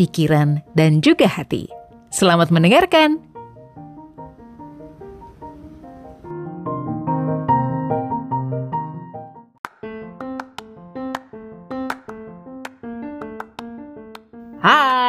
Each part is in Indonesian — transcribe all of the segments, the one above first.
pikiran, dan juga hati. Selamat mendengarkan!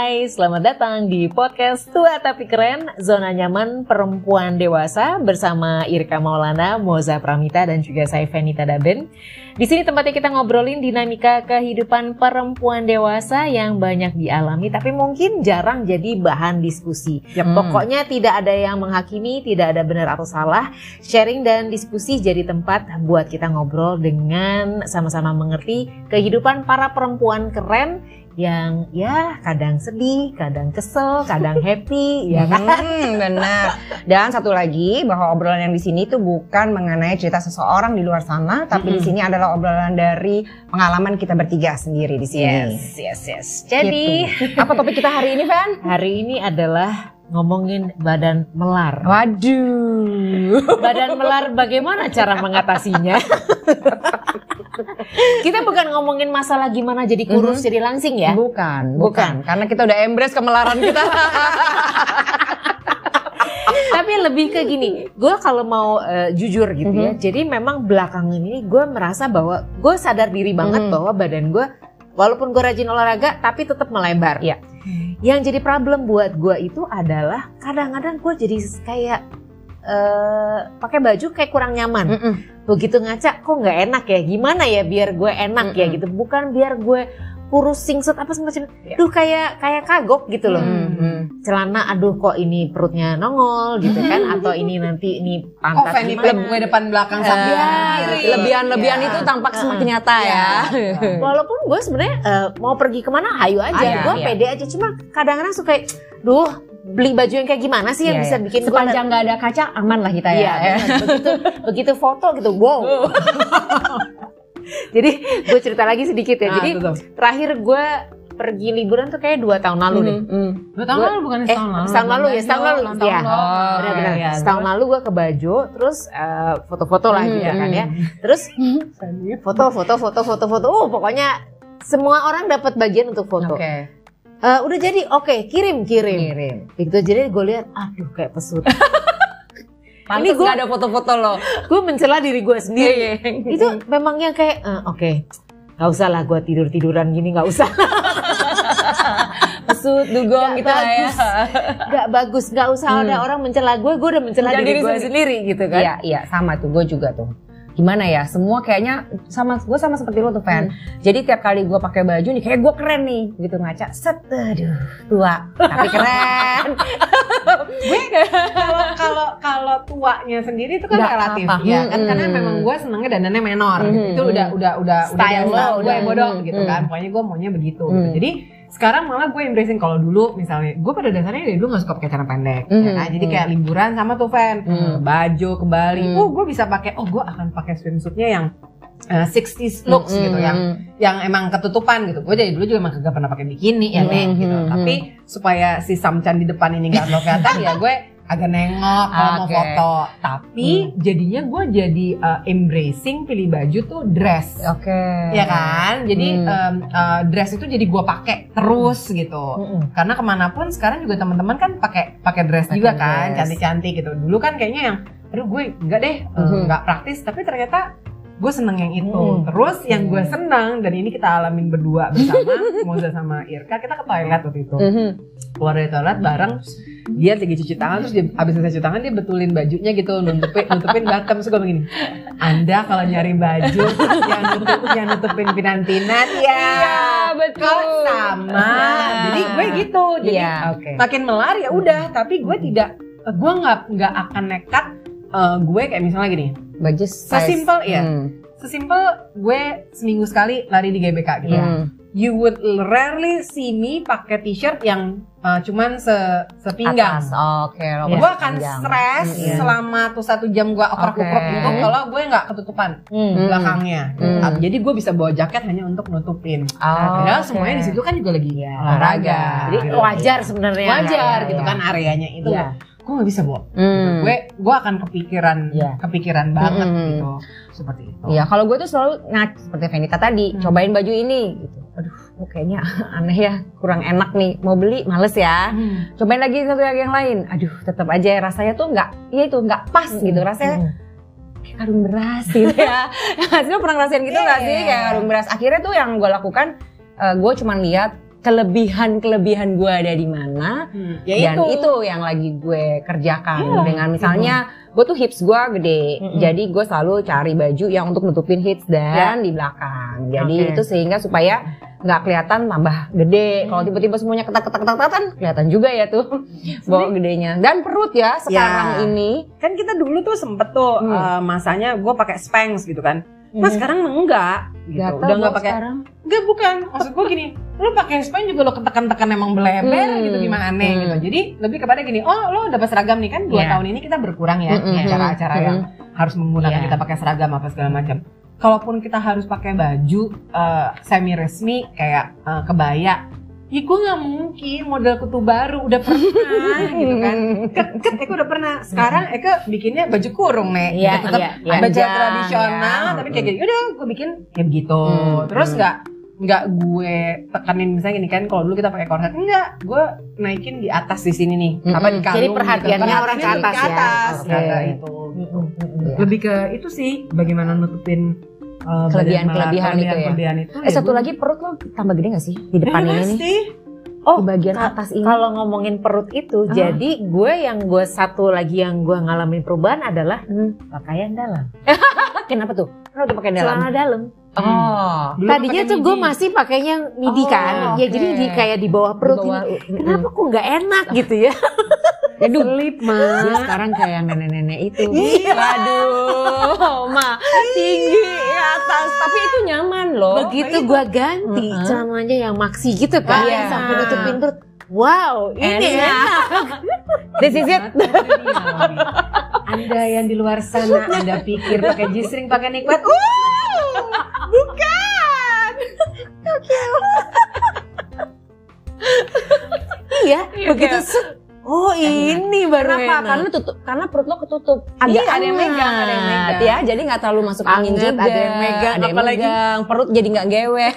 Hai, selamat datang di podcast Tua Tapi Keren, Zona Nyaman Perempuan Dewasa bersama Irka Maulana, Moza Pramita, dan juga saya Venita Daben. Di sini tempatnya kita ngobrolin dinamika kehidupan perempuan dewasa yang banyak dialami, tapi mungkin jarang jadi bahan diskusi. Ya, Pokoknya tidak ada yang menghakimi, tidak ada benar atau salah. Sharing dan diskusi jadi tempat buat kita ngobrol dengan sama-sama mengerti kehidupan para perempuan keren yang ya kadang sedih, kadang kesel, kadang happy, ya kan? Hmm, benar. Dan satu lagi bahwa obrolan yang di sini itu bukan mengenai cerita seseorang di luar sana, tapi di sini adalah obrolan dari pengalaman kita bertiga sendiri di sini. Yes, yes, yes. Jadi Gitu. apa topik kita hari ini, Van? hari ini adalah ngomongin badan melar. Waduh. Badan melar bagaimana cara mengatasinya? kita bukan ngomongin masalah gimana jadi kurus, jadi langsing ya. Bukan, Bukan. bukan, Karena kita udah embrace kemelaran kita. Tapi lebih ke gini, gue kalau mau eh, jujur gitu ya, jadi memang belakangan ini gue merasa bahwa gue sadar diri banget Mhm. bahwa badan gue, walaupun gue rajin olahraga, tapi tetap melebar. Iya. Yang jadi problem buat gue itu adalah kadang-kadang gue jadi kayak eh pakai baju kayak kurang nyaman. Mm-mm. Begitu ngaca, kok nggak enak ya? Gimana ya biar gue enak ya Mm-mm. gitu? Bukan biar gue kurus singset apa semacam. Iya. Duh kayak kayak kagok gitu loh Mhm. celana aduh kok ini perutnya nongol gitu kan atau ini nanti ini pantat Fanny gimana gue depan belakang Eh, samping gitu. lebihan-lebihan Iya. itu tampak semakin nyata ya. Iya. walaupun gue sebenarnya eh, mau pergi ke mana hayu aja gue iya. pede aja cuma kadang-kadang suka duh beli baju yang kayak gimana sih yang Iya, bisa iya. bikin sepanjang nggak ada kaca aman lah kita ya. benar. begitu begitu foto gitu wow jadi gue cerita lagi sedikit ya Nah, jadi tuh. terakhir gue pergi liburan tuh kayak dua tahun lalu nih Mhm, mhm. Dua tahun Gua- lalu bukan eh, lalu. setahun lalu ya, setahun lalu. Iya. Oh, iya, Setahun lalu gue ke Bajo, terus eh, foto-foto lah Hmm, gitu kan hmm. ya. Terus foto, foto, foto, foto, foto. Oh pokoknya semua orang dapat bagian untuk foto. Oke. Eh, udah jadi, oke kirim, kirim. Kirim. Begitu jadi gue lihat, aduh kayak pesut. Pantes Ini nggak ada foto-foto lo. gue mencela diri gue sendiri. Iya, iya. Itu memang yang kayak, eh, oke, nggak usah lah gue tidur tiduran gini nggak usah. Pesut, dugong gitu lah ya. bagus. Nggak bagus, nggak usah ada orang mencela gue, gue udah mencela Mencela diri, diri gue sendiri. sendiri gitu kan. Iya, iya, sama tuh. Gue juga tuh. Gimana ya? Semua kayaknya sama gue sama seperti lo tuh, Fan. Jadi tiap kali gue pakai baju nih, kayak gue keren nih, gitu ngaca. Set, aduh, tua, tapi keren. Kalau kalau kalau tuanya sendiri itu kan Nggak relatif apa-apa. ya kan Hmm. karena memang gue senangnya dandannya menor gitu. Hmm. Itu udah udah udah Style udah lo, gue udah. bodoh Hmm. gitu kan. Pokoknya gue maunya begitu. gitu. Hmm. Jadi sekarang malah gue embracing kalau dulu misalnya gue pada dasarnya dari dulu gak suka pakai celana pendek ya Hmm. kan? jadi kayak liburan sama tuh fan Hmm. ke Bajo ke Bali Hmm. oh gue bisa pakai oh gue akan pakai swimsuitnya yang uh, 60s looks Hmm, gitu yang yang emang ketutupan gitu. Gue dari dulu juga emang kagak pernah pakai bikini ya Hmm, Nek gitu. hmm, Tapi supaya si Samchan di depan ini nggak terlalu kelihatan ya gue agak nengok kalau mau Oke. foto. Tapi jadinya gue jadi uh, embracing pilih baju tuh dress. Oke. Ya kan, jadi Hmm. um, uh, dress itu jadi gue pakai terus gitu. Mm-mm. Karena ke mana pun sekarang juga teman-teman kan pakai pakai dress Pakai juga kan, dress. cantik-cantik gitu. Dulu kan kayaknya yang, aduh gue enggak deh, Mhm. nggak praktis. Tapi ternyata gue seneng yang itu. Hmm. Terus yang gue senang dan ini kita alamin berdua bersama Moza sama Irka, kita ke toilet waktu itu. Mhm. Keluar dari toilet bareng, dia lagi cuci tangan terus dia abis selesai cuci tangan dia betulin bajunya gitu nutupin nutupin bottom terus gue begini anda kalau nyari baju yang nutup yang nutupin pinantinan ya betul. kok sama jadi gue gitu jadi Iya, oke. makin melar ya udah tapi gue tidak gue nggak nggak akan nekat eh, gue kayak misalnya gini Baju. Sesimpel, iya. Hmm. sesimpel gue seminggu sekali lari di GBK gitu Hmm. you would rarely see me pakai t-shirt yang uh, cuman se sepinggang. Oke, lo gue akan stres Hmm, iya. selama tuh satu jam gue oprek-oprek Oke. gitu kalau gue nggak ketutupan. Hmm. belakangnya. Hmm. Uh, Jadi gue bisa bawa jaket hanya untuk nutupin. Oh, Padahal oke. semuanya di situ kan juga lagi Iya, olahraga. Jadi gitu. wajar sebenarnya. Wajar Iya, gitu iya. kan areanya itu. Iya. Gue nggak bisa bawa. Hmm. Gue gue akan kepikiran Iya. kepikiran banget Hmm. gitu seperti itu. Iya, kalau gue tuh selalu nah seperti Venita tadi, Hmm. cobain baju ini gitu. Kok kayaknya aneh ya, kurang enak nih. Mau beli males ya. Hmm. Cobain lagi satu yang yang lain. Aduh, tetap aja rasanya tuh nggak, iya itu nggak pas gitu. Rasanya Hmm. kayak karung beras gitu ya. Hasilnya pernah ngerasain gitu nggak sih Iya. kayak karung beras. Akhirnya tuh yang gue lakukan, eh, gue cuman lihat kelebihan-kelebihan gue ada di mana Hmm. dan itu yang lagi gue kerjakan Iya, dengan misalnya gue tuh hips gue gede Mm-mm. jadi gue selalu cari baju yang untuk nutupin hips dan di belakang jadi Oke. itu sehingga supaya nggak kelihatan tambah gede kalau tiba-tiba semuanya ketat ketat ketat ketat kelihatan juga ya tuh bawa gedenya dan perut ya sekarang Ya. ini Kan kita dulu tuh sempet tuh Hmm. uh, masanya gue pakai Spanx gitu kan. Nah Hmm. sekarang enggak gitu. Gatel Udah nggak Bos, pakai sekarang Enggak bukan, maksud gue gini, lu pakai Spanx juga lo ketekan-tekan emang beleber Hmm. gitu gimana aneh Hmm. gitu. Jadi lebih kepada gini, oh lo dapat seragam nih kan dua Iya. tahun ini kita berkurang ya acara-acara yang harus menggunakan Iya. kita pakai seragam apa segala macam. Kalaupun kita harus pakai baju semi resmi kayak eh, kebaya, ya gue nggak mungkin model kutu baru udah pernah gitu kan. Ket, ket, Eko udah pernah. Sekarang Eko bikinnya baju kurung nih. Iya, Gitu, tetap iya, iya. baju Panjang, tradisional ya. tapi kayak gini. Udah gue bikin kayak begitu. Hmm, Terus hmm. nggak nggak gue tekanin misalnya gini kan kalau dulu kita pakai korset enggak gue naikin di atas di sini nih Mm-mm. apa di kalung Jadi gitu. perhatiannya orang ke atas ke ya. atas kata itu. Iya. lebih ke itu sih bagaimana nutupin uh, Kelebihan-kelebihan itu ya. kelebihan itu eh satu lagi perut lo tambah gede gak sih di depan ini nih sih Oh, di bagian atas ini Kalau ngomongin perut itu, Ah. jadi gue yang gue satu lagi yang gue ngalamin perubahan adalah Hmm. pakaian dalam, kenapa tuh kenapa tuh pakai dalam celana dalam. Oh Dulu Tadinya tuh gue masih pakainya midi Oh, kan, ya jadi di kayak di bawah perut Di bawah, ini. mm, Kenapa kok nggak enak gitu ya? Aduh, Selip dia mah sekarang kayak nenek-nenek itu. Iya. Waduh, ma tinggi atas, tapi itu nyaman loh. Begitu gue ganti Mm-mm. celananya yang maxi gitu kan, Iya. yang sampai nutupin perut. Wow, ini Enak. enak. This is it. Anda yang di luar sana, Anda pikir pakai G-string, pakai nikmat, Iya, Iya, begitu set. Oh ini baru Kenapa? enak. Karena tutup, karena perut lo ketutup. Agak Iya, ada yang megang, ada yang megang. Ya, jadi nggak terlalu masuk angin juga. ada yang megang, ada yang apalagi- megang. Perut jadi nggak gewer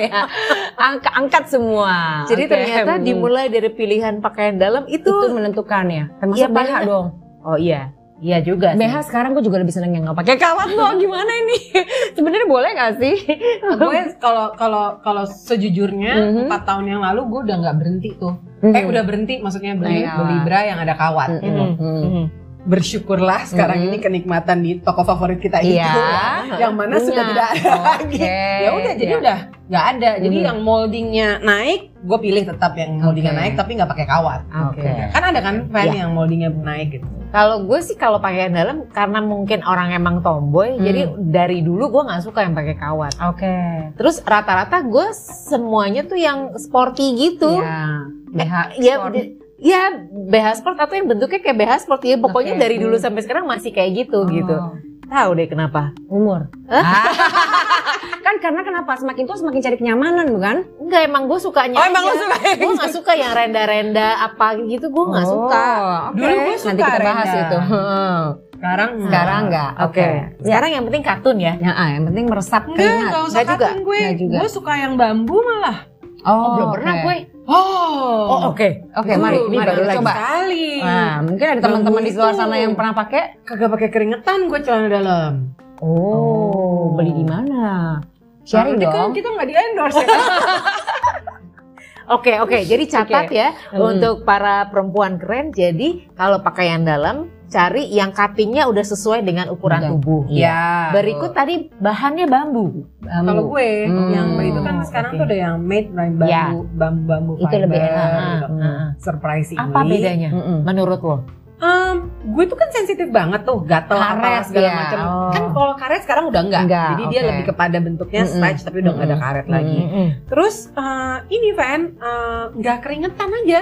ya. Angkat, angkat semua. Jadi ternyata Hmm. dimulai dari pilihan pakaian dalam itu. itu menentukan ya. Termasuk Iya, BH dong. Oh iya, iya juga. sih. BH sekarang gue juga lebih seneng yang nggak pakai kawat loh. Gimana ini? Sebenarnya boleh nggak sih? gue kalau kalau kalau sejujurnya Mhm. empat tahun yang lalu gue udah nggak berhenti tuh Mhm. eh udah berhenti maksudnya beli Nah, beli bra yang ada kawat Mhm. gitu Mhm. Mhm. Bersyukurlah sekarang Mhm. ini kenikmatan di toko favorit kita itu Iya. yang mana sudah Punya. tidak ada lagi Oke. ya udah jadi Iya. udah nggak ada jadi Mhm. yang moldingnya naik gue pilih tetap yang moldingnya Oke. naik tapi nggak pakai kawat Oke. kan ada kan fan Iya. yang moldingnya naik gitu Kalau gue sih kalau pakaian dalam karena mungkin orang emang tomboy, Hmm. jadi dari dulu gue nggak suka yang pakai kawat. Oke. Terus rata-rata gue semuanya tuh yang sporty gitu. Ya. BH. Ya, ya BH sport atau yang bentuknya kayak BH sport ya. Pokoknya Oke. dari dulu sampai sekarang masih kayak gitu gitu. Oh. Tahu deh kenapa? Umur. Hah? kan karena kenapa semakin tua semakin cari kenyamanan bukan? Enggak emang gue sukanya. Oh, emang lu suka yang Gue nggak suka yang renda-renda apa gitu. Gue nggak Oh, suka. oke. Dulu gue suka Nanti kita bahas renda. itu. sekarang Sekarang enggak. Oke. Sekarang yang penting kartun ya. Ya, ah, yang penting meresap enggak keringat. nggak usah juga. katun gue Nggak juga. gue suka yang bambu malah Oh, belum pernah gue. Oh Oh oke. Oke, mari, Dulu, ini mari baru kita coba. sekali Nah, mungkin ada teman-teman di luar sana yang pernah pakai. kagak pakai keringetan gue celana dalam Oh, beli di mana? Sharing Nanti kan dong. kita nggak di endorse ya Oke oke, jadi catat Oke. ya Hmm. untuk para perempuan keren. Jadi kalau pakaian dalam cari yang cuttingnya udah sesuai dengan ukuran Betul. tubuh. Iya. Berikut tadi bahannya bambu. Kalau gue Hmm. yang itu kan sekarang Oke. tuh ada yang made dari bambu Ya. bambu bambu Itu lebih enak. gitu. Hmm. Surprisingly Apa bedanya Mm-mm. menurut lo? Em, gue tuh kan sensitif banget tuh, gatel apa Karet, segala ya. macam. Oh. Kan kalau karet sekarang udah enggak. Enggak, Jadi dia oke. lebih kepada bentuknya Mm-mm. stretch tapi udah nggak ada Mm-mm. karet lagi. Mm-mm. Terus eh, ini Van eh, nggak keringetan aja.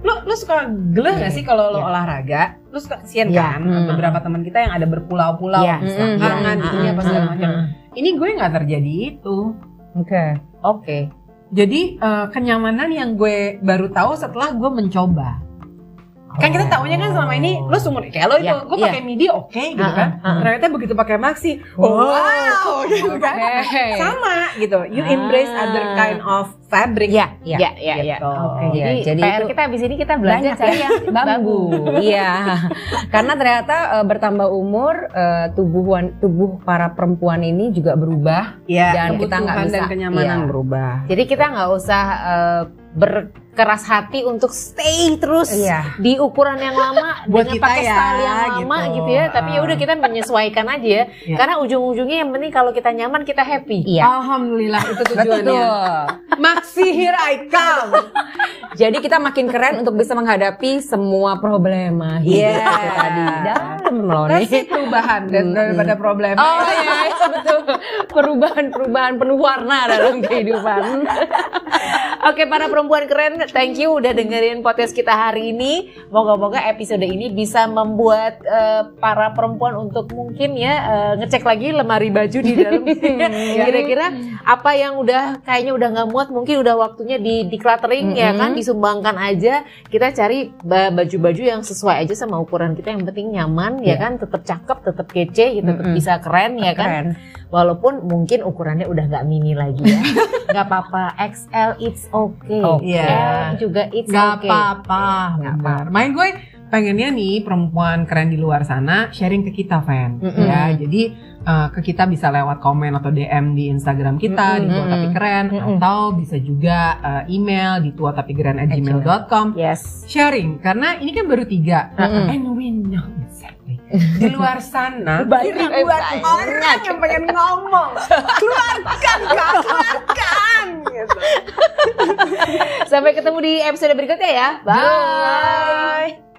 Lo lo suka geleh nggak sih kalau lo Iya. olahraga? Lo suka kesian Iya. kan? Beberapa teman kita yang ada berpulau-pulau, Iya. misalkan, tangan, Iya. itunya apa segala macam. Ini gue nggak terjadi itu. Oke. Oke. Jadi eh, kenyamanan yang gue baru tahu setelah gue mencoba. Kan kita taunya kan selama ini lo sumur kayak lo itu, Iya, gue iya. pakai midi oke gitu Ah, kan. ah, ah. Ternyata begitu pakai maxi, Wow. wow, gitu kan. Oke. Sama gitu. You embrace Ah. other kind of fabric. Ya, Iya, ya, ya, ya. gitu. Oke, Iya, jadi, jadi PR itu kita abis ini kita belajar Banyak cari ya. yang bambu. Iya. Karena ternyata eh, bertambah umur eh, tubuh tubuh para perempuan ini juga berubah Ya, Dan kita nggak kebutuhan dan bisa- kenyamanan iya. berubah. Jadi kita nggak usah eh, berkeras hati untuk stay terus Iya. di ukuran yang lama Buat dengan pakai ya, style yang lama gitu. gitu, ya. Tapi ya udah kita menyesuaikan aja ya. Iya. Karena ujung-ujungnya yang penting kalau kita nyaman kita happy. Iya. Alhamdulillah itu tujuannya. Betul. Maxi here I come. Jadi kita makin keren untuk bisa menghadapi semua problema hidup Iya. tadi. Dalam loh nih. Kasih perubahan dan daripada problem. Oh iya, iya, betul. Perubahan-perubahan penuh warna dalam kehidupan. Oke para perempuan keren, thank you udah dengerin podcast kita hari ini. Moga-moga episode ini bisa membuat eh, para perempuan untuk mungkin ya eh, ngecek lagi lemari baju di dalam. Kira-kira apa yang udah kayaknya udah nggak muat, mungkin udah waktunya di decluttering ya kan, disumbangkan aja. Kita cari ba- baju-baju yang sesuai aja sama ukuran kita. Yang penting nyaman ya Iya. kan, tetap cakep, tetap kece, tetap Mm-mm. bisa keren ya kan. Keren. Walaupun mungkin ukurannya udah nggak mini lagi ya. Nggak apa-apa, XL it's okay. Oke. L juga it's Gak okay. apa-apa, Nggak benar. Main gue pengennya nih perempuan keren di luar sana sharing ke kita, Fan. Mm-mm. Ya, jadi uh, ke kita bisa lewat komen atau DM di Instagram kita di Tua. Tapi Keren Mm-mm. atau bisa juga uh, email di tuatapikeren@gmail.com Yes. sharing karena ini kan baru tiga Mm-mm. and we know exactly di luar sana Banyak, ribuan banyak. orang yang pengen ngomong keluarkan kak keluarkan gitu. Sampai ketemu di episode berikutnya ya. Bye. Bye.